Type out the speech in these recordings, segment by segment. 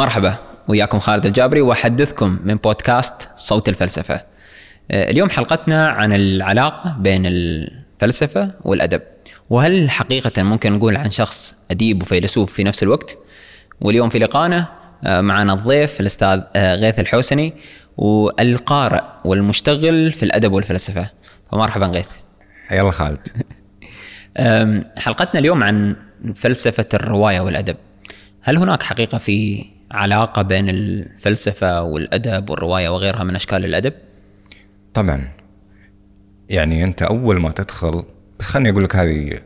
مرحبا وياكم خالد الجابري وأحدثكم من بودكاست صوت الفلسفة. آه، اليوم حلقتنا عن العلاقة بين الفلسفة والأدب. وهل حقيقة ممكن نقول عن شخص أديب وفيلسوف في نفس الوقت؟ واليوم في لقائنا آه، معنا الضيف الأستاذ آه، غيث الحوسني والقارئ والمشتغل في الأدب والفلسفة. فمرحبا غيث. حيا الله خالد. حلقتنا اليوم عن فلسفة الرواية والأدب. هل هناك حقيقة في علاقة بين الفلسفة والأدب والرواية وغيرها من أشكال الأدب؟ طبعا. يعني أنت أول ما تدخل خليني أقول لك هذه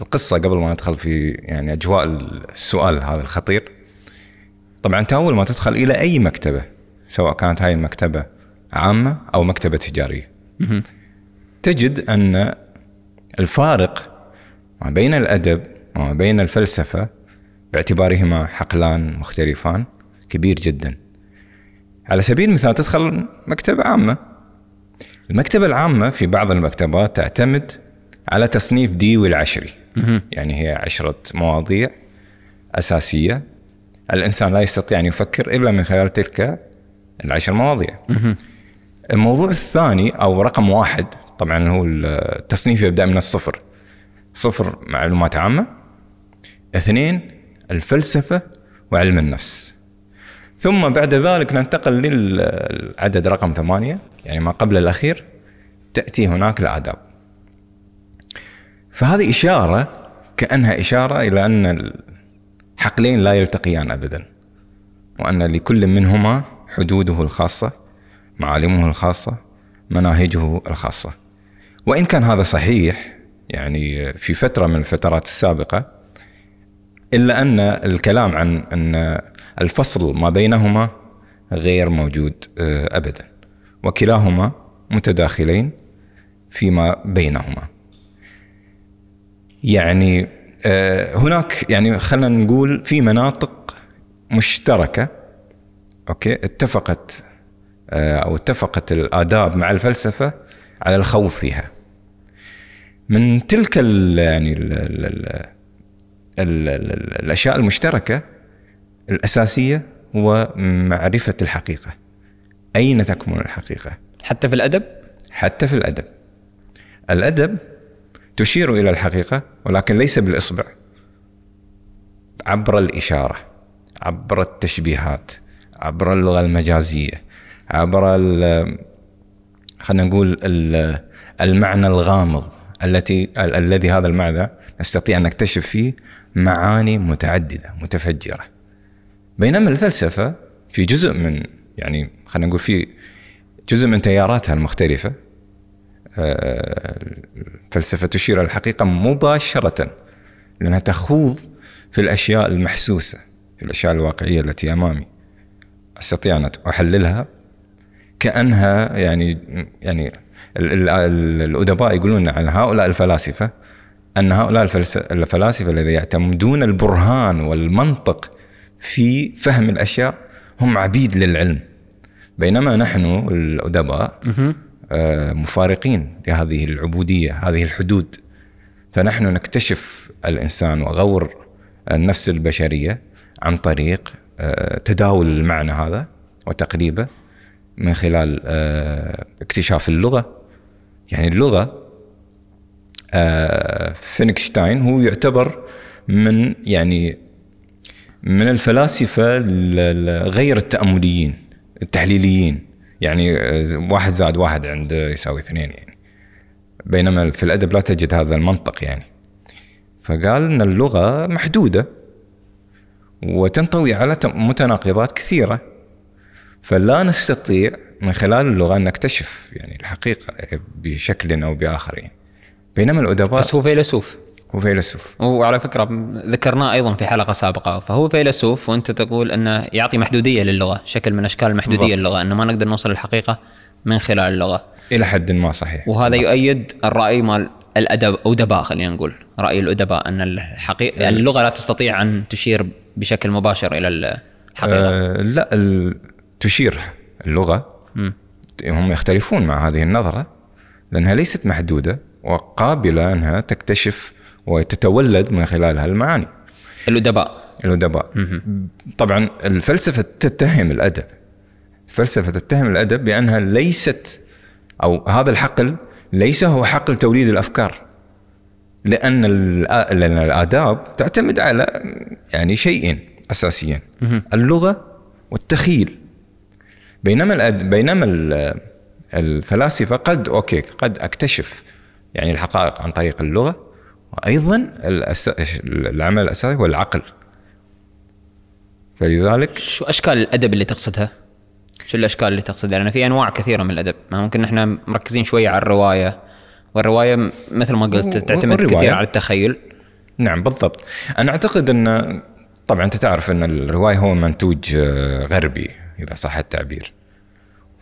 القصة قبل ما ندخل في يعني أجواء السؤال هذا الخطير. طبعا أنت أول ما تدخل إلى أي مكتبة سواء كانت هاي المكتبة عامة أو مكتبة تجارية تجد أن الفارق ما بين الأدب وما بين الفلسفة باعتبارهما حقلان مختلفان كبير جدا. على سبيل المثال تدخل مكتبة عامة. المكتبة العامة في بعض المكتبات تعتمد على تصنيف ديوي العشري. يعني هي عشرة مواضيع أساسية. الإنسان لا يستطيع أن يفكر إلا من خلال تلك العشر مواضيع. الموضوع الثاني أو رقم واحد طبعا هو التصنيف يبدأ من الصفر. صفر معلومات عامة. اثنين الفلسفة وعلم النفس. ثم بعد ذلك ننتقل للعدد رقم ثمانية يعني ما قبل الأخير تأتي هناك الآداب. فهذه إشارة كأنها إشارة إلى أن الحقلين لا يلتقيان أبدا وأن لكل منهما حدوده الخاصة معالمه الخاصة مناهجه الخاصة. وإن كان هذا صحيح يعني في فترة من الفترات السابقة إلا أن الكلام عن أن الفصل ما بينهما غير موجود آه، ابدا وكلاهما متداخلين فيما بينهما. يعني آه، هناك يعني خلينا نقول في مناطق مشتركة أوكي اتفقت آه، أو اتفقت الآداب مع الفلسفة على الخوض فيها. من تلك ال يعني ال الأشياء المشتركة الأساسية هو معرفة الحقيقة. أين تكمن الحقيقة؟ حتى في الأدب؟ حتى في الأدب. الأدب تشير إلى الحقيقة ولكن ليس بالإصبع. عبر الإشارة عبر التشبيهات عبر اللغة المجازية عبر خلينا نقول المعنى الغامض. التي الذي هذا المعنى نستطيع أن نكتشف فيه معاني متعددة متفجرة. بينما الفلسفة في جزء من يعني خلينا نقول في جزء من تياراتها الفلسفه آه، تشير إلى الحقيقة مباشرة لأنها تخوض في الأشياء المحسوسة في الأشياء الواقعية التي أمامي. أستطيع أن أحللها كأنها يعني يعني الأدباء يقولون عن هؤلاء الفلاسفة أن هؤلاء الفلاسفة الذين يعتمدون البرهان والمنطق في فهم الأشياء هم عبيد للعلم. بينما نحن الأدباء آه، مفارقين لهذه العبودية هذه الحدود. فنحن نكتشف الإنسان وغور النفس البشرية عن طريق آه، تداول المعنى هذا وتقريبه من خلال آه، اكتشاف اللغة. يعني اللغة آه، فينكشتاين هو يعتبر من يعني من الفلاسفة غير التأمليين التحليليين. يعني آه، واحد زائد واحد عنده يساوي اثنين يعني. بينما في الأدب لا تجد هذا المنطق يعني. فقال إن اللغة محدودة وتنطوي على متناقضات كثيرة. فلا نستطيع من خلال اللغة نكتشف يعني الحقيقة بشكل أو بآخر يعني. بينما الأدباء بس هو فيلسوف. هو فيلسوف. وعلى فكرة ذكرناه أيضا في حلقة سابقة. فهو فيلسوف وأنت تقول أنه يعطي محدودية للغة شكل من أشكال المحدوديه للغه إنه ما نقدر نوصل للحقيقه من خلال اللغة. إلى حد ما صحيح. وهذا يؤيد الرأي مال الأدب ادباء خلينا نقول. رأي الأدباء أن الحقيقة يعني اللغة لا تستطيع أن تشير بشكل مباشر إلى الحقيقة. أه لا تشير اللغة. هم يختلفون مع هذه النظرة لأنها ليست محدودة وقابلة أنها تكتشف وتتولد من خلالها المعاني. الأدباء. الأدباء. طبعا الفلسفة تتهم الأدب. الفلسفه تتهم الأدب بأنها ليست أو هذا الحقل ليس هو حقل توليد الأفكار لأن لأن الآداب تعتمد على يعني شيئين اساسيين اللغة والتخيل. بينما الأد... بينما ال- الفلاسفة قد أوكي قد أكتشف يعني الحقائق عن طريق اللغة وأيضا الأس... العمل الأساسي هو العقل فلذلك شو أشكال الأدب اللي تقصدها؟ شو الأشكال اللي تقصدها؟ لأن في أنواع كثيرة من الأدب، ما ممكن إحنا مركزين شوية على الرواية والرواية مثل ما قلت تعتمد والرواية. كثير على التخيل. نعم بالضبط أنا أعتقد إن طبعا أنت تعرف إن الرواية هو منتوج آه، غربي إذا صح التعبير.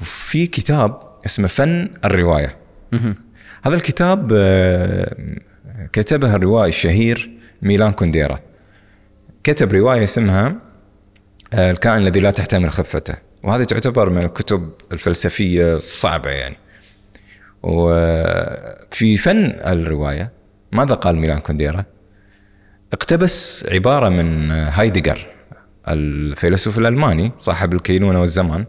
وفي كتاب اسمه فن الرواية. هذا الكتاب آه، كتبه الروائي الشهير ميلان كونديرا. كتب رواية اسمها آه، الكائن الذي لا تحتمل خفته. وهذه تعتبر من الكتب الفلسفية الصعبة يعني. وفي فن الرواية ماذا قال ميلان كونديرا؟ اقتبس عبارة من هايدجر الفيلسوف الألماني صاحب الكينونة والزمان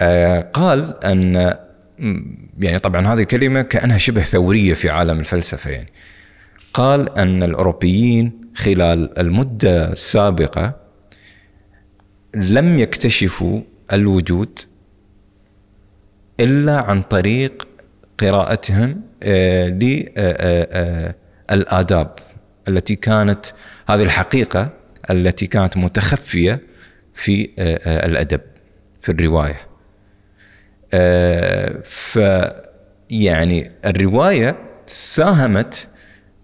آه، قال أن يعني طبعا هذه كلمه كأنها شبه ثورية في عالم الفلسفة يعني. قال أن الأوروبيين خلال المدة السابقة لم يكتشفوا الوجود إلا عن طريق قراءتهم للآداب التي كانت هذه الحقيقة التي كانت متخفية في آه، آه، الأدب في الرواية. آه، ف يعني الرواية ساهمت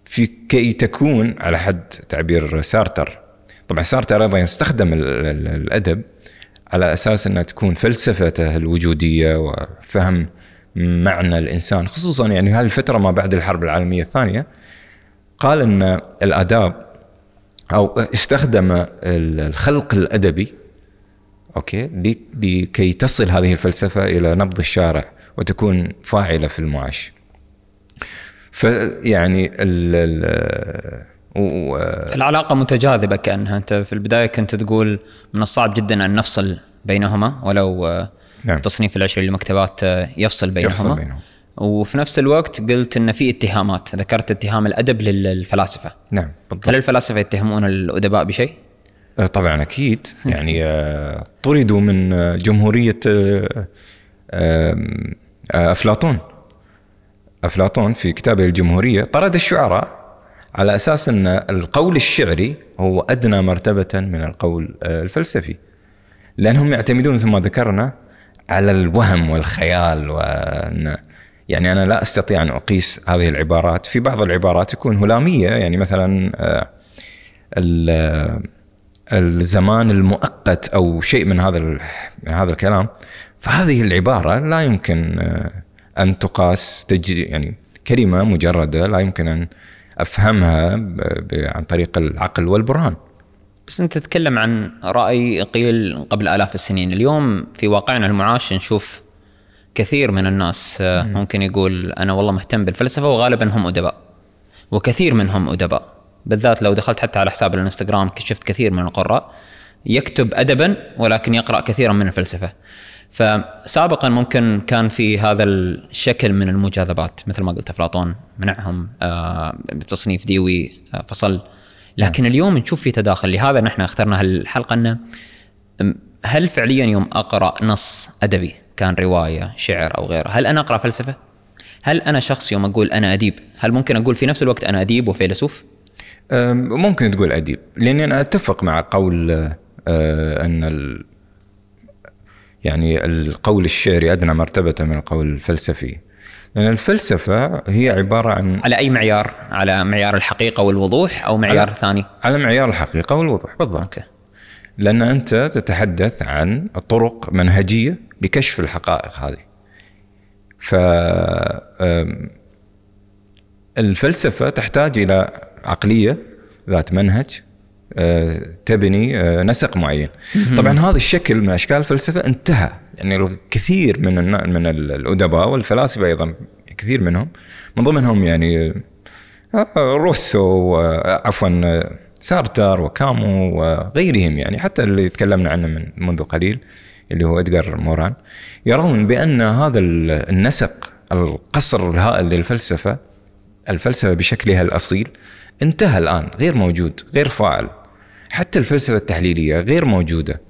في كي تكون على حد تعبير سارتر. طبعا سارتر أيضا يستخدم ال- ال- الأدب على أساس إنها تكون فلسفته الوجودية وفهم معنى الإنسان خصوصا يعني هذه الفترة ما بعد الحرب العالمية الثانية. قال إن الآداب أو استخدم ال- الخلق الأدبي okay لكي تصل هذه الفلسفة إلى نبض الشارع وتكون فاعلة في المعاش. فيعني ال ال و- العلاقة متجاذبة كأنها أنت في البداية كنت تقول من الصعب جدا أن نفصل بينهما ولو نعم. تصنيف العشري للمكتبات يفصل بينهما يفصل بينهم. وفي نفس الوقت قلت إن في اتهامات. ذكرت اتهام الأدب للفلاسفة. نعم بالضبط. هل الفلاسفة يتهمون الأدباء بشيء؟ آه، طبعا أكيد. يعني آه، طردوا من آه، جمهورية أفلاطون. أفلاطون في كتابه الجمهورية طرد الشعراء على أساس إن القول الشعري هو أدنى مرتبة من القول الفلسفي. لأنهم يعتمدون مثل ما ذكرنا على الوهم والخيال وإن يعني أنا لا أستطيع أن أقيس هذه العبارات. في بعض العبارات تكون هلامية يعني مثلا آه، ال- الزمان المؤقت أو شيء من هذا من هذا الكلام. فهذه العبارة لا يمكن آه، أن تقاس يعني كلمة مجردة لا يمكن أن أفهمها عن طريق العقل والبرهان. بس أنت تتكلم عن رأي قيل قبل آلاف السنين، اليوم في واقعنا المعاش نشوف كثير من الناس آه، ممكن يقول أنا والله مهتم بالفلسفة وغالبا هم أدباء. وكثير منهم أدباء، بالذات لو دخلت حتى على حساب الإنستغرام كشفت كثير من القراء يكتب ادبا ولكن يقرأ كثيرا من الفلسفة. فسابقا ممكن كان في هذا الشكل من المجاذبات مثل ما قلت أفلاطون منعهم آه، بتصنيف ديوي آه، فصل لكن اليوم نشوف في تداخل لهذا نحن اخترنا هالحلقة إنه هل فعليا يوم أقرأ نص أدبي كان رواية شعر أو غيره. هل أنا أقرأ فلسفة؟ هل أنا شخص يوم أقول أنا أديب؟ هل ممكن أقول في نفس الوقت أنا أديب وفيلسوف؟ ممكن تقول أديب لأني أنا أتفق مع قول آه، أن ال يعني القول الشعري أدنى مرتبة من القول الفلسفي. لأن الفلسفة هي عبارة عن على أي معيار؟ على معيار الحقيقة والوضوح أو معيار على- ثاني؟ على معيار الحقيقة والوضوح بالضبط. أوكي. لأن أنت تتحدث عن طرق منهجية لكشف الحقائق هذه. ف أم، الفلسفة تحتاج إلى عقلية ذات منهج أه، تبني أه، نسق معين. طبعا هذا الشكل من أشكال الفلسفة انتهى. يعني الكثير من من ال- الأدباء والفلاسفة أيضا كثير منهم من ضمنهم يعني آه، روسو عفوا سارتر وكامو وغيرهم يعني حتى اللي تكلمنا عنه من منذ قليل اللي هو ادجار موران. يرون بأن هذا النسق القصر الهائل للفلسفة الفلسفة بشكلها الأصيل انتهى الآن غير موجود غير فاعل. حتى الفلسفة التحليلية غير موجودة.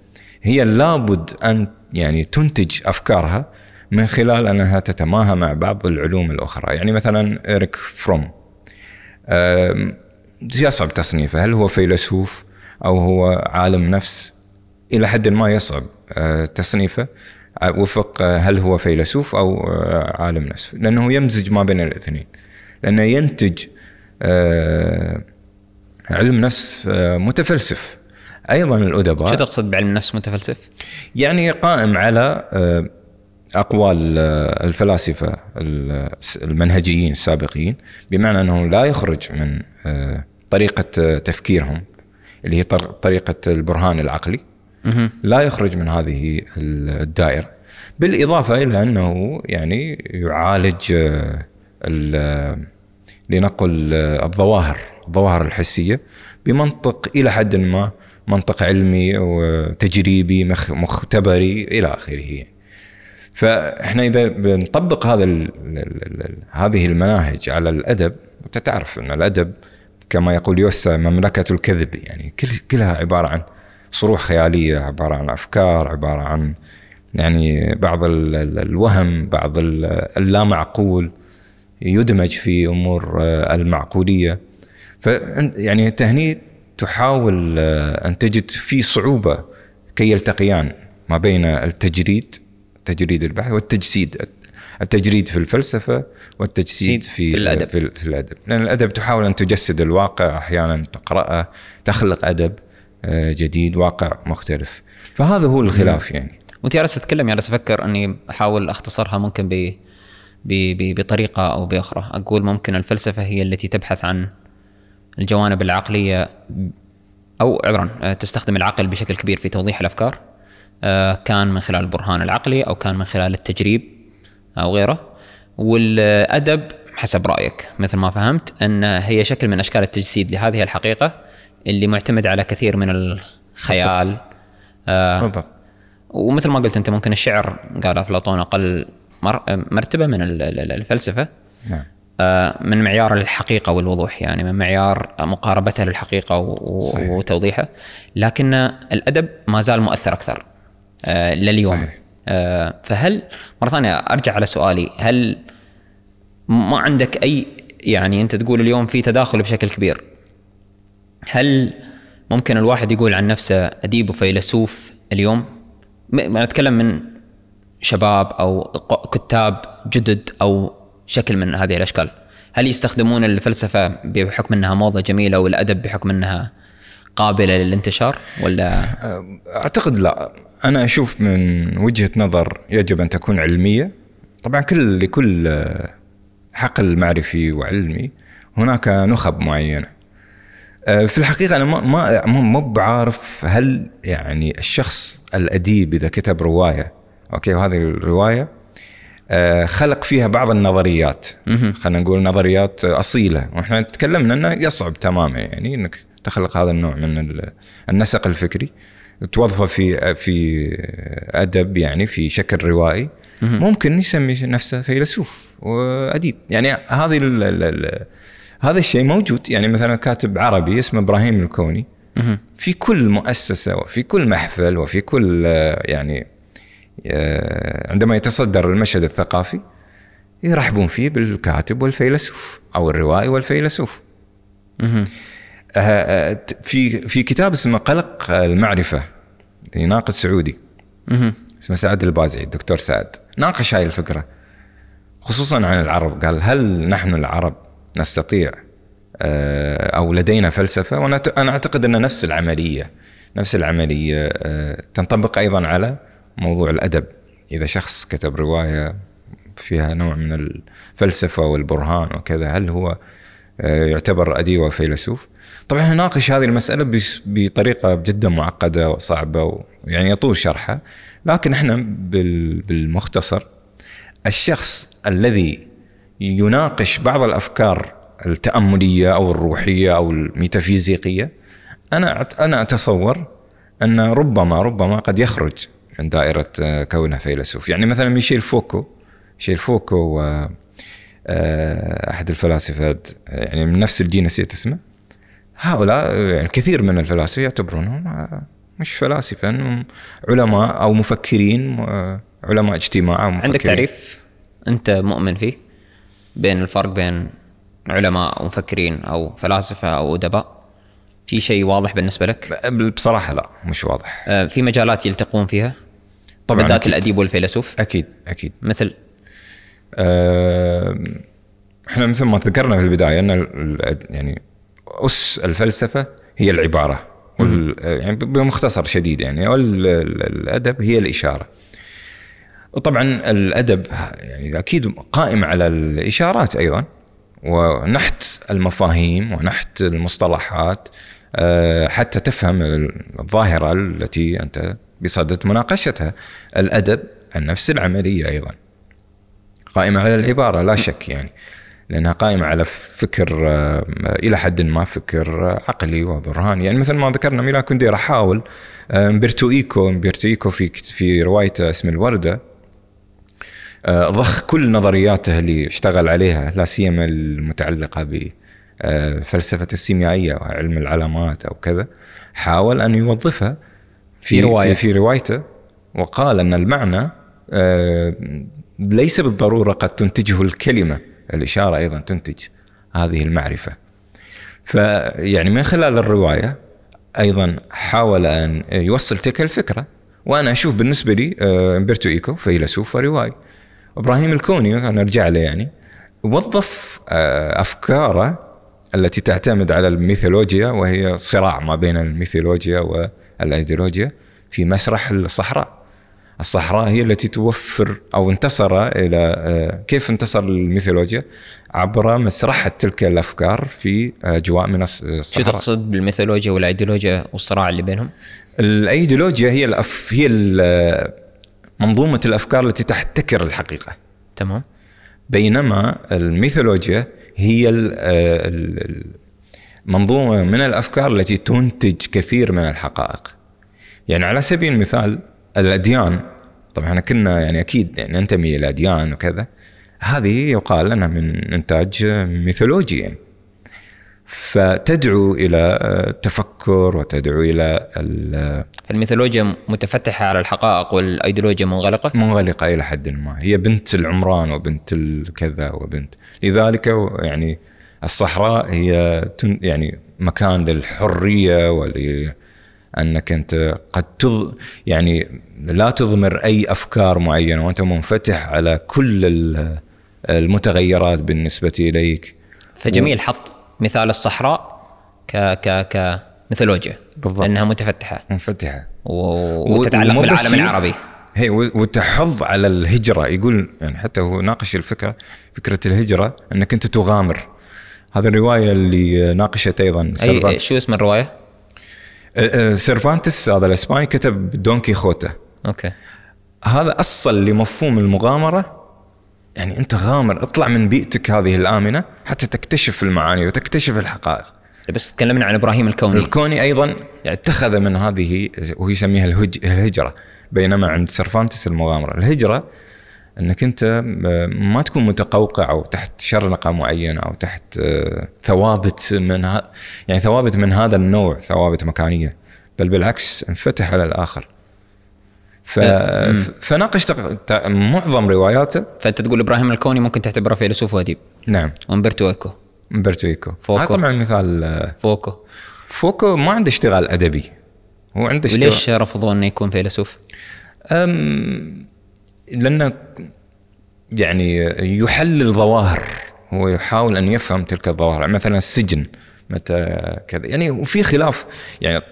هي لابد أن يعني تنتج أفكارها من خلال أنها تتماهى مع بعض العلوم الأخرى. يعني مثلا اريك فروم. يصعب تصنيفه. هل هو فيلسوف أو هو عالم نفس؟ إلى حد ما يصعب آه، تصنيفه. آه، وفق آه، هل هو فيلسوف أو عالم نفس. لأنه يمزج ما بين الاثنين. لأنه ينتج علم نفس متفلسف. أيضا الأدباء شو تقصد بعلم نفس متفلسف؟ يعني قائم على أقوال الفلاسفة المنهجيين السابقين بمعنى أنه لا يخرج من طريقة تفكيرهم اللي هي طريقة البرهان العقلي. لا يخرج من هذه الدائرة. بالإضافة إلى أنه يعني يعالج لنقل الظواهر الظواهر الحسية بمنطق إلى حد ما منطق علمي وتجريبي مختبري إلى آخره. فإحنا إذا بنطبق هذا هذه المناهج على الأدب أنت تعرف أن الأدب كما يقول يوسا مملكة الكذب. يعني كل كلها عبارة عن صروح خيالية عبارة عن أفكار عبارة عن يعني بعض الوهم بعض اللامعقول يدمج في أمور المعقولية. ف يعني التهنيد تحاول أن تجد في صعوبة كي يلتقيان ما بين التجريد تجريد البحث والتجسيد. التجريد في الفلسفة والتجسيد في, في الأدب. في الأدب. لأن الأدب تحاول أن تجسد الواقع أحيانا تقرأه تخلق أدب آه، جديد واقع مختلف. فهذا هو الخلاف يعني. وأنت جالس تتكلم جالس أفكر أني أحاول أختصرها ممكن ب بطريقة أو بأخرى. أقول ممكن الفلسفة هي التي تبحث عن الجوانب العقلية أو عذرا آه، تستخدم العقل بشكل كبير في توضيح الأفكار آه، كان من خلال البرهان العقلي أو كان من خلال التجريب. أو غيره والأدب حسب رأيك. مثل ما فهمت أن هي شكل من أشكال التجسيد لهذه الحقيقة اللي معتمد على كثير من الخيال. آه بالضبط. ومثل ما قلت أنت ممكن الشعر قال أفلاطون أقل مرتبة من الفلسفة. نعم. آه من معيار الحقيقة والوضوح يعني من معيار مقاربتها للحقيقة وتوضيحها لكن الأدب ما زال مؤثر أكثر آه لليوم صحيح. آه فهل مرة ثانية أرجع على سؤالي هل ما عندك أي يعني أنت تقول اليوم في تداخل بشكل كبير هل ممكن الواحد يقول عن نفسه أديب وفيلسوف اليوم؟ أنا أتكلم من شباب أو كتاب جدد أو شكل من هذه الأشكال. هل يستخدمون الفلسفة بحكم أنها موضة جميلة والأدب بحكم أنها قابلة للانتشار ولا؟ أعتقد لا، أنا أشوف من وجهة نظر يجب أن تكون علمية. طبعا كل لكل حقل معرفي وعلمي هناك نخب معينة. آه، في الحقيقة أنا ما ما مو بعارف هل يعني الشخص الأديب إذا كتب رواية أوكي وهذه الرواية آه، خلق فيها بعض النظريات خلينا نقول نظريات أصيلة وإحنا تكلمنا إنه يصعب تماما يعني إنك تخلق هذا النوع من النسق الفكري توظفه في في أدب يعني في شكل روائي. ممكن يسمي نفسه فيلسوف وأديب. يعني هذه هذا الشيء موجود. يعني مثلا كاتب عربي اسمه إبراهيم الكوني. في كل مؤسسة وفي كل محفل وفي كل يعني آه، عندما يتصدر المشهد الثقافي يرحبون فيه بالكاتب والفيلسوف أو الروائي والفيلسوف. آه، في في كتاب اسمه قلق المعرفة لناقد سعودي. اسمه سعد البازعي الدكتور سعد. ناقش هاي الفكرة خصوصا عن العرب. قال هل نحن العرب نستطيع آه، أو لدينا فلسفة؟ وأنا أنا أعتقد أن نفس العملية نفس العملية تنطبق أيضا على موضوع الأدب. إذا شخص كتب رواية فيها نوع من الفلسفة والبرهان وكذا هل هو يعتبر أديب وفيلسوف؟ طبعا نناقش هذه المسألة بطريقة جدا معقدة وصعبة ويعني يطول شرحها. لكن إحنا بالمختصر الشخص الذي يناقش بعض الأفكار التأملية أو الروحية أو الميتافيزيقية أنا أنا أتصور أن ربما ربما قد يخرج من دائرة آه، كونه فيلسوف. يعني مثلا ميشيل فوكو. ميشيل فوكو آه، آه، أحد الفلاسفه يعني من نفس الجيل نسيت اسمه. هؤلاء يعني الكثير من الفلاسفة يعتبرونهم آه، مش فلاسفة انهم علماء أو مفكرين آه، علماء اجتماع أو عندك. تعريف أنت مؤمن فيه؟ بين الفرق بين علماء أو مفكرين أو فلاسفة أو أدباء؟ في شيء واضح بالنسبة لك؟ بصراحة لا مش واضح. آه، في مجالات يلتقون فيها؟ طبعا بالذات. الأديب والفيلسوف؟ أكيد أكيد. مثل؟ آه، إحنا مثل ما ذكرنا في البداية أن يعني أس الفلسفة هي العبارة وال يعني بمختصر شديد يعني الادب هي الإشارة. وطبعا الأدب يعني أكيد قائم على الإشارات أيضا ونحت المفاهيم ونحت المصطلحات آه، حتى تفهم الظاهرة التي أنت بصدد مناقشتها. الأدب عن نفس العملية أيضا قائمة على العبارة لا شك يعني. لأنها قائمة على فكر آه، إلى حد ما فكر آه، عقلي وبرهاني. يعني مثل ما ذكرنا ميلان كونديرا حاول آه، امبرتو إيكو امبرتو إيكو في في روايته اسم الوردة آه، ضخ كل نظرياته اللي اشتغل عليها لا سيما المتعلقة بفلسفة السيميائية وعلم العلامات أو كذا. حاول أن يوظفها في رواية. في, روايته وقال أن المعنى ليس بالضرورة قد تنتجه الكلمة. الإشارة أيضا تنتج هذه المعرفة. فيعني من خلال الرواية أيضا حاول أن يوصل تلك الفكرة وأنا أشوف بالنسبة لي آه، إمبرتو إيكو فيلسوف ورواي إبراهيم الكوني أنا أرجع له يعني وظف آه، أفكاره التي تعتمد على الميثولوجيا وهي صراع ما بين الميثولوجيا والأيديولوجيا في مسرح الصحراء. الصحراء هي التي توفر أو انتصر إلى آه، كيف انتصر الميثولوجيا عبر مسرحة تلك الأفكار في اجواء من الص- شو الصحراء تقصد بالميثولوجيا والأيديولوجيا والصراع اللي بينهم؟ الأيديولوجيا هي الأف هي ال- منظومة الأفكار التي تحتكر الحقيقة تمام بينما الميثولوجيا هي ال- ال- ال- منظومه من الأفكار التي تنتج كثير من الحقائق. يعني على سبيل المثال الأديان. طبعا إحنا كنا يعني أكيد يعني ننتمي إلى اديان وكذا. هذه يقال أنها من إنتاج ميثولوجي. يعني. فتدعو إلى التفكر وتدعو إلى ال- الميثولوجيا متفتحة على الحقائق والأيديولوجيا منغلقة؟ منغلقة إلى حد ما. هي بنت العمران وبنت الكذا وبنت. لذلك يعني الصحراء هي يعني مكان للحرية ولانك أنت قد تض يعني لا تضمر أي أفكار معينة وأنت منفتح على كل ال- المتغيرات بالنسبة إليك. فجميل حط مثال الصحراء ك ك كميثولوجيا بالضبط. لأنها متفتحة. منفتحة. و- وتتعلق بس بالعالم العربي. هي و- وتحض على الهجرة. يقول يعني حتى هو ناقش الفكرة فكرة الهجرة أنك أنت تغامر. هذه الرواية اللي ناقشت أيضا أي سيرفانتس شو اسم الرواية؟ أه، أه، سيرفانتس هذا الإسباني كتب دون كيخوته. okay. هذا أصل لمفهوم المغامرة. يعني أنت غامر اطلع من بيئتك هذه الآمنة حتى تكتشف المعاني وتكتشف الحقائق. بس تكلمنا عن إبراهيم الكوني. الكوني أيضا يعني اتخذ من هذه وهو يسميها الهج... الهجرة بينما عند سيرفانتس المغامرة، الهجرة انك انت ما تكون متقوقع أو تحت شرنقه معينه أو تحت آه، ثوابت من ها... يعني ثوابت من هذا النوع ثوابت مكانية. بل بالعكس انفتح على الآخر. ف... فناقش تق- ت- معظم رواياته. فأنت تقول إبراهيم الكوني ممكن تعتبره فيلسوف وأديب. نعم. وأمبرتو إيكو. أمبرتو إيكو. فوكو. هذا طبعا مثال آه، فوكو. فوكو ما عنده اشتغال أدبي. هو عنده اشتغال وليش رفضوا انه يكون فيلسوف؟ أم لأنه يعني يحلل ظواهر هو يحاول أن يفهم تلك الظواهر مثلا السجن متى كذا يعني وفي خلاف يعني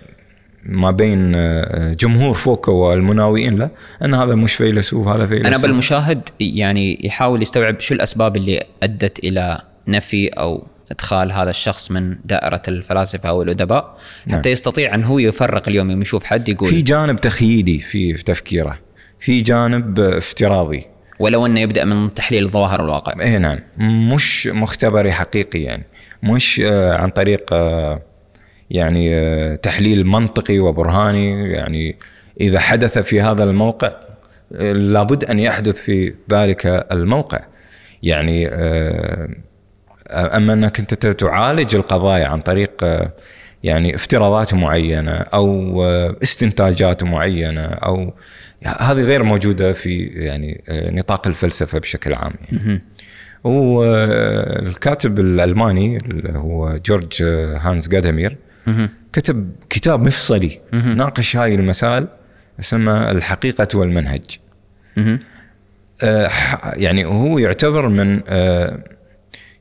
ما بين آه، جمهور فوكو والمناوئين له أن هذا مش فيلسوف هذا فيلسوف أنا بالمشاهد يعني يحاول يستوعب شو الأسباب اللي أدت إلى نفي أو إدخال هذا الشخص من دائرة الفلاسفة أو الأدباء نعم. حتى يستطيع أن هو يفرق اليوم يوم يشوف حد يقول في جانب تخيلي في في تفكيره في جانب افتراضي. ولو أنه يبدأ من تحليل ظواهر الواقع. اي نعم. مش مختبري حقيقي يعني. مش آه، عن طريق آه، يعني آه، تحليل منطقي وبرهاني. يعني إذا حدث في هذا الموقع لابد أن يحدث في ذلك الموقع. يعني أما أنك أنت تعالج القضايا عن طريق يعني افتراضات معينة أو استنتاجات معينة أو هذه غير موجودة في يعني نطاق الفلسفة بشكل عام يعني. والكاتب الألماني اللي هو جورج هانز جادامير كتب كتاب مفصلي ناقش هاي المسائل اسمه الحقيقة والمنهج. آه يعني هو يعتبر من آه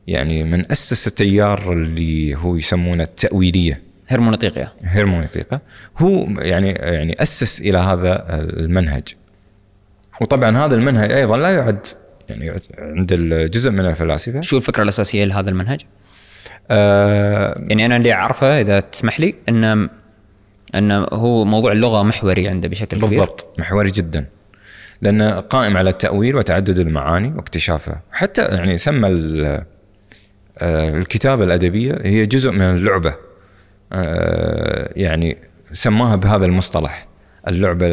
يعني من أسس التيار اللي هو يسمونه التأويلية. هرمونيطيقيا هرمونيطيقا هو يعني يعني أسس إلى هذا المنهج. وطبعا هذا المنهج أيضا لا يعد يعني عند الجزء من الفلاسفة. شو الفكرة الأساسية لهذا المنهج؟ آه يعني أنا اللي أعرفه إذا تسمح لي انه انه هو موضوع اللغة محوري عنده بشكل كبير. بالضبط محوري جدا. لأنه قائم على التأويل وتعدد المعاني واكتشافها. حتى يعني سمى آه، الكتابة الأدبية هي جزء من اللعبة. يعني سماها بهذا المصطلح اللعبة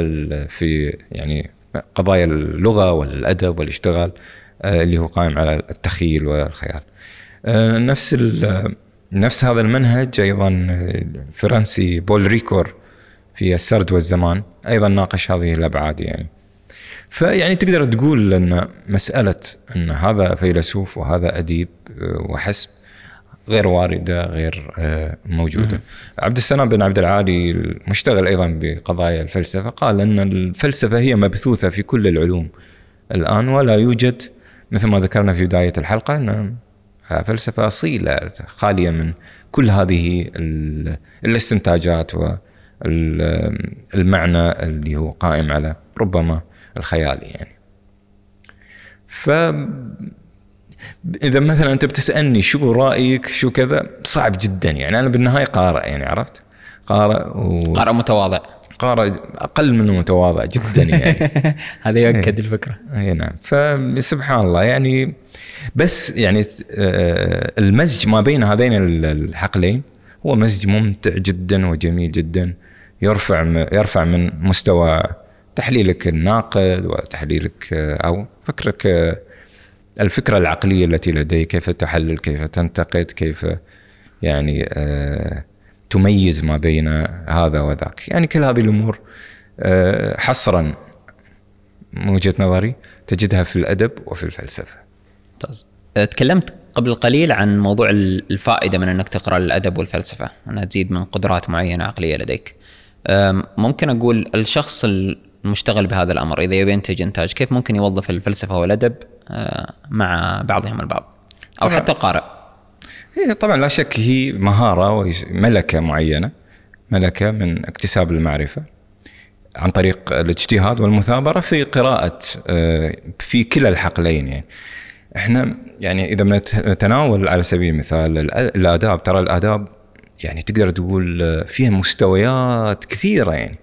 في يعني قضايا اللغة والأدب والاشتغال آه، اللي هو قائم على التخيل والخيال. آه، نفس نفس هذا المنهج أيضا الفرنسي بول ريكور في السرد والزمان أيضا ناقش هذه الابعاد يعني. فيعني تقدر تقول أن مسألة أن هذا فيلسوف وهذا أديب آه، وحسب غير واردة غير آه، موجودة. عبد السلام بن عبد العالي المشتغل أيضا بقضايا الفلسفة قال أن الفلسفة هي مبثوثة في كل العلوم الآن ولا يوجد مثل ما ذكرنا في بداية الحلقة أن فلسفة أصيلة خالية من كل هذه الاستنتاجات والمعنى اللي هو قائم على ربما الخيال يعني. ف إذا مثلا أنت بتسألني شو رأيك شو كذا صعب جدا يعني. أنا بالنهاية قارئ يعني عرفت؟ قارئ و... قارئ متواضع. قارئ أقل منه متواضع جدا يعني. هذا يؤكد إيه. الفكرة. اي نعم. فسبحان الله يعني بس يعني آه، المزج ما بين هذين الحقلين هو مزج ممتع جدا وجميل جدا يرفع يرفع من مستوى تحليلك الناقد وتحليلك آه، أو فكرك آه، الفكرة العقلية التي لديك كيف تحلل كيف تنتقد كيف يعني آه تميز ما بين هذا وذاك. يعني كل هذه الأمور آه حصرا من وجهة نظري تجدها في الأدب وفي الفلسفة. ممتاز تكلمت قبل قليل عن موضوع الفائدة من إنك تقرأ الأدب والفلسفة أنها تزيد من قدرات معينة عقلية لديك. ممكن أقول الشخص المشتغل بهذا الأمر إذا يبي ينتج إنتاج كيف ممكن يوظف الفلسفة والأدب آه، مع بعضهم البعض. أو حتى القارئ. هي طبعا لا شك هي مهارة وملكه معينة. ملكة من اكتساب المعرفة عن طريق الاجتهاد والمثابرة في قراءة آه، في كلا الحقلين يعني. إحنا يعني إذا بنتناول على سبيل المثال الآداب ترى الآداب يعني تقدر تقول آه، فيها مستويات كثيرة يعني.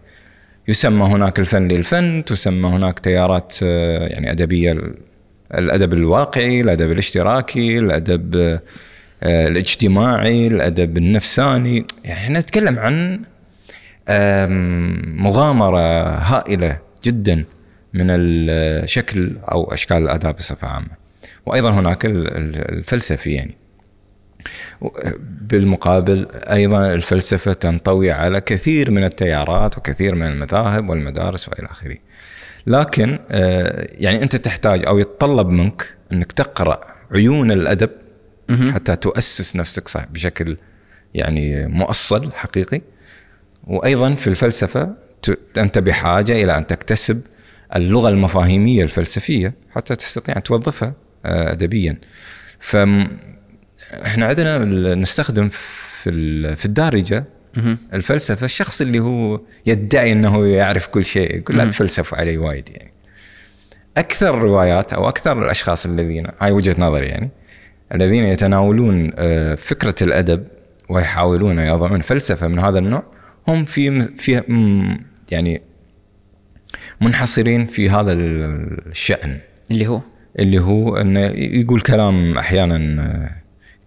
يسمى هناك الفن للفن تسمى هناك تيارات يعني أدبية الأدب الواقعي الأدب الاشتراكي الأدب آه، الاجتماعي الأدب النفساني. يعني إحنا نتكلم عن مغامرة هائلة جدا من الشكل أو أشكال الآداب بصفة عامة. وأيضا هناك الفلسفي يعني. بالمقابل أيضا الفلسفة تنطوي على كثير من التيارات وكثير من المذاهب والمدارس وإلى آخره. لكن آه، يعني أنت تحتاج أو يتطلب منك أنك تقرأ عيون الأدب حتى تؤسس نفسك صح بشكل يعني مؤصل حقيقي. وأيضا في الفلسفة أنت بحاجة إلى أن تكتسب اللغة المفاهيمية الفلسفية حتى تستطيع أن توظفها آه، ادبيا. ف إحنا عندنا نستخدم في في الدارجة الفلسفة الشخص اللي هو يدعي إنه يعرف كل شيء يقول لا تفلسفوا علي وايد يعني. أكثر الروايات أو أكثر الأشخاص الذين هاي وجهة نظري يعني الذين يتناولون آه، فكرة الأدب ويحاولون يضعون فلسفة من هذا النوع هم في في يعني منحصرين في هذا الشأن. اللي هو؟ اللي هو إنه يقول كلام أحيانا آه،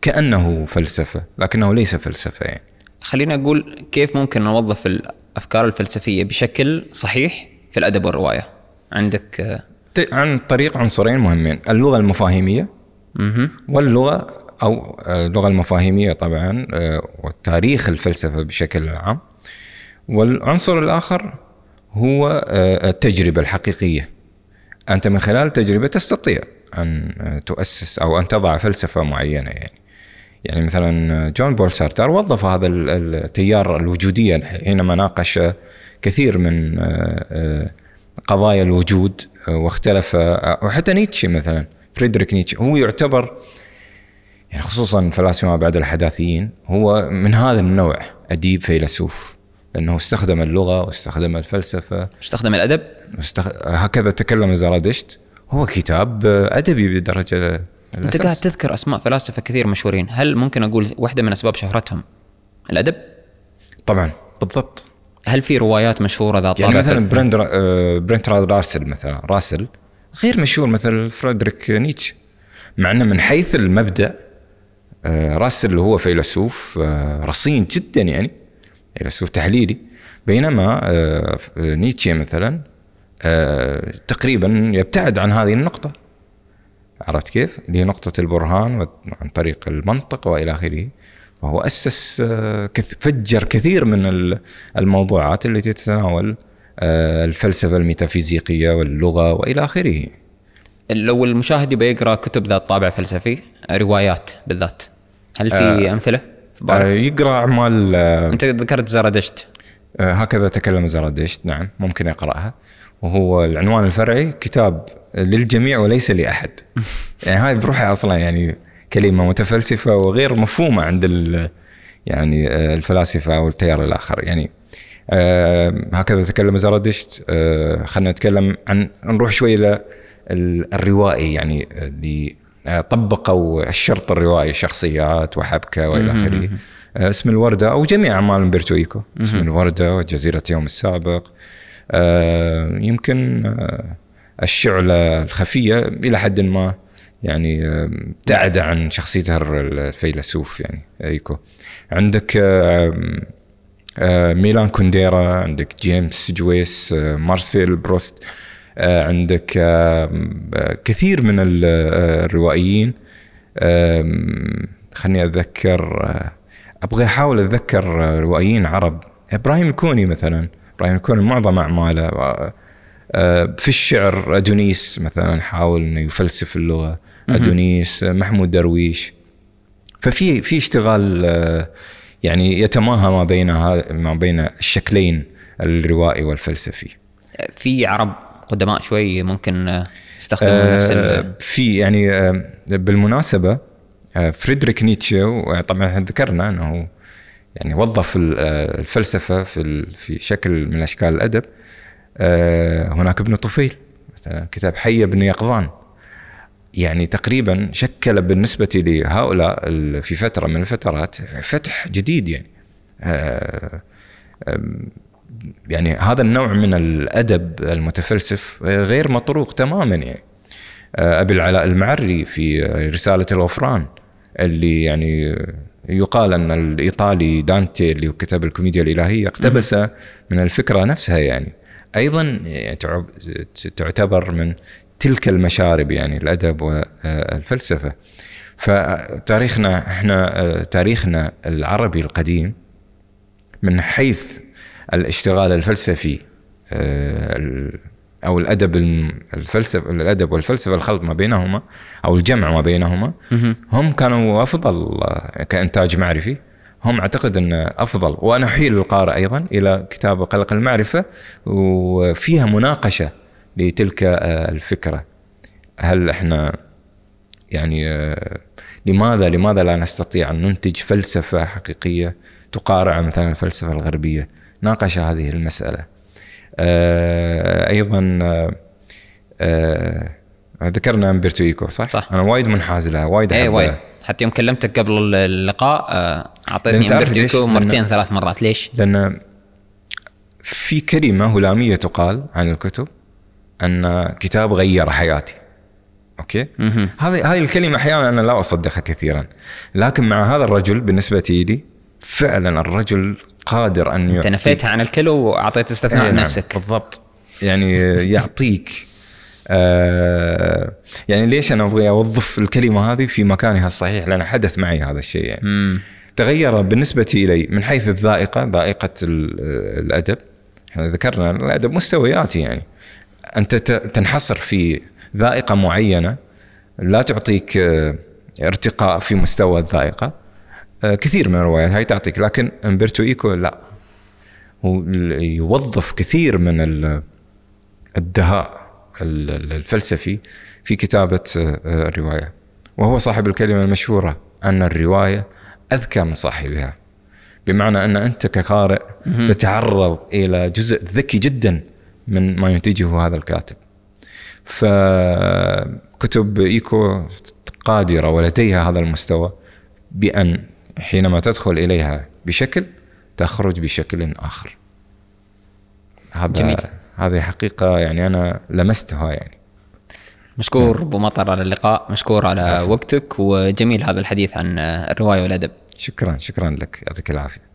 كأنه فلسفة لكنه ليس فلسفة يعني. خلينا أقول كيف ممكن نوظف الأفكار الفلسفية بشكل صحيح في الأدب والرواية. عندك آه، عن طريق عنصرين مهمين اللغة المفاهيمية. واللغة أو آه، اللغة المفاهيمية طبعا آه، والتاريخ الفلسفه بشكل عام. والعنصر الآخر هو التجربة الحقيقية. أنت من خلال التجربه تستطيع أن تؤسس أو أن تضع فلسفة معينة يعني. يعني مثلا جون بول سارتر وظف هذا ال- التيار الوجوديه حينما ناقش كثير من آه، آه، قضايا الوجود آه، واختلف وحتى نيتشه مثلا فريدريك نيتشه هو يعتبر يعني خصوصا فلاسفه ما بعد الحداثيين هو من هذا النوع أديب فيلسوف لأنه استخدم اللغة واستخدم الفلسفة. استخدم الأدب؟ واستخ... هكذا تكلم زرادشت هو كتاب أدبي بدرجة أنت. قاعد تذكر أسماء فلاسفة كثير مشهورين. هل ممكن أقول واحدة من أسباب شهرتهم الأدب؟ طبعا. بالضبط. هل في روايات مشهورة ذات يعني مثلا برند آه، برنت راسل مثلا راسل غير مشهور مثل فريدريك نيتشه. مع إنه من حيث المبدأ آه، راسل هو فيلسوف آه، رصين جدا يعني فيلسوف تحليلي. بينما نيتشه مثلا تقريبا يبتعد عن هذه النقطة. عرفت كيف؟ اللي هي نقطة البرهان عن طريق المنطق وإلى آخره وهو أسس آه، فجر كثير من ال- الموضوعات التي تتناول آه، الفلسفة الميتافيزيقية واللغة وإلى آخره لو المشاهد يبغى يقرأ كتب ذات طابع فلسفي روايات بالذات هل في أمثلة في آه، بالك؟ يقرأ أعمال آه، أنت ذكرت زرادشت آه، هكذا تكلم زرادشت نعم ممكن يقرأها وهو العنوان الفرعي كتاب للجميع وليس لأحد. يعني هذه بروحها أصلا يعني كلمة متفلسفة وغير مفهومة عند يعني آه، الفلاسفة أو التيار الآخر. يعني آه، هكذا تكلم زرادشت. آه، خلينا نتكلم عن نروح شوي إلى ال- الروائي يعني اللي آه، طبقوا الشرط الروائي شخصيات وحبكة وإلى آخره. آه، اسم الوردة أو جميع أعمال أمبرتو إيكو. اسم الوردة وجزيرة اليوم السابق. يمكن آه، الشعلة الخفية إلى حد ما يعني آه، ابتعد عن شخصيته الفيلسوف يعني إيكو. عندك آه، آه، ميلان كونديرا عندك جيمس جويس آه، مارسيل بروست آه، عندك آه، آه، كثير من ال- آه، الروائيين. خلني أتذكر آه، أبغى أحاول أتذكر آه، روائيين عرب. إبراهيم الكوني مثلا. إبراهيم الكوني معظم أعماله آه، في الشعر أدونيس مثلا حاول إنه يفلسف اللغة. أدونيس آه، محمود درويش. ففي في اشتغال آه، يعني يتماهى ما بين ما بين الشكلين الروائي والفلسفي. في عرب قدماء شوي ممكن آه، يستخدمون نفس في يعني بالمناسبة فريدريك نيتشه إحنا ذكرنا إنه يعني وظف آه، الفلسفة في في شكل من أشكال الأدب. آه، هناك ابن طفيل مثلا كتاب حي بن يقظان. يعني تقريبا شكل بالنسبة لهؤلاء في فترة من الفترات فتح جديد يعني. آه، يعني هذا النوع من الأدب المتفلسف غير مطروق تماما يعني. أبي العلاء المعري في رسالة الغفران اللي يعني يقال أن الإيطالي دانتي اللي كتب الكوميديا الإلهية اقتبس من الفكرة نفسها يعني. أيضا يعني تعتبر من تلك المشارب يعني الأدب والفلسفة. فتاريخنا إحنا تاريخنا العربي القديم من حيث الاشتغال الفلسفي آه، أو الأدب الفلسفه الأدب والفلسفة الخلط ما بينهما أو الجمع ما بينهما هم كانوا أفضل كإنتاج معرفي. هم أعتقد أن أفضل. وأنا أحيل القارئ أيضا إلى كتاب قلق المعرفة وفيها مناقشة لتلك آه، الفكرة. هل إحنا يعني آه، لماذا لماذا لا نستطيع أن ننتج فلسفة حقيقية تقارع مثلا الفلسفة الغربية؟ ناقش هذه المسألة. أيضا آه، آه، ذكرنا أمبرتو إيكو صح؟ صح. أنا وايد منحاز لها وايد احبها وايد حتى يوم كلمتك قبل اللقاء آه، أعطيتني ليش؟ أمبرتو إيكو مرتين ثلاث مرات ليش؟ لأن في كلمة هلامية تقال عن الكتب أن كتاب غير حياتي أوكي. هذه هذه الكلمة أحيانا أنا لا أصدقها كثيرا لكن مع هذا الرجل بالنسبة لي فعلا الرجل قادر أن أنت نفيتها عن الكل وأعطيت استثناء إيه عن نعم، نفسك. بالضبط. يعني يعطيك آه يعني ليش أنا أبغى أوظف الكلمة هذه في مكانها الصحيح؟ لأن حدث معي هذا الشيء يعني. مم. تغير بالنسبة إلي من حيث الذائقة ذائقة ال- الأدب. إحنا ذكرنا الأدب مستويات يعني. أنت تنحصر في ذائقة معينة لا تعطيك آه، ارتقاء في مستوى الذائقة. آه، كثير من الروايات هاي تعطيك لكن أمبرتو إيكو لا. يوظف كثير من ال- الدهاء ال- ال- الفلسفي في كتابة آه، آه، الرواية. وهو صاحب الكلمة المشهورة أن الرواية أذكى من صاحبها. بمعنى أن أنت كقارئ تتعرض إلى جزء ذكي جدا من ما ينتجه هذا الكاتب. فكتب إيكو قادرة ولديها هذا المستوى بأن حينما تدخل إليها بشكل تخرج بشكل آخر. هذا جميل. هذه حقيقة يعني أنا لمستها يعني. مشكور. أبو مطر على اللقاء. مشكور على وقتك. وجميل هذا الحديث عن الرواية والأدب. شكرا شكرا لك. يعطيك العافية.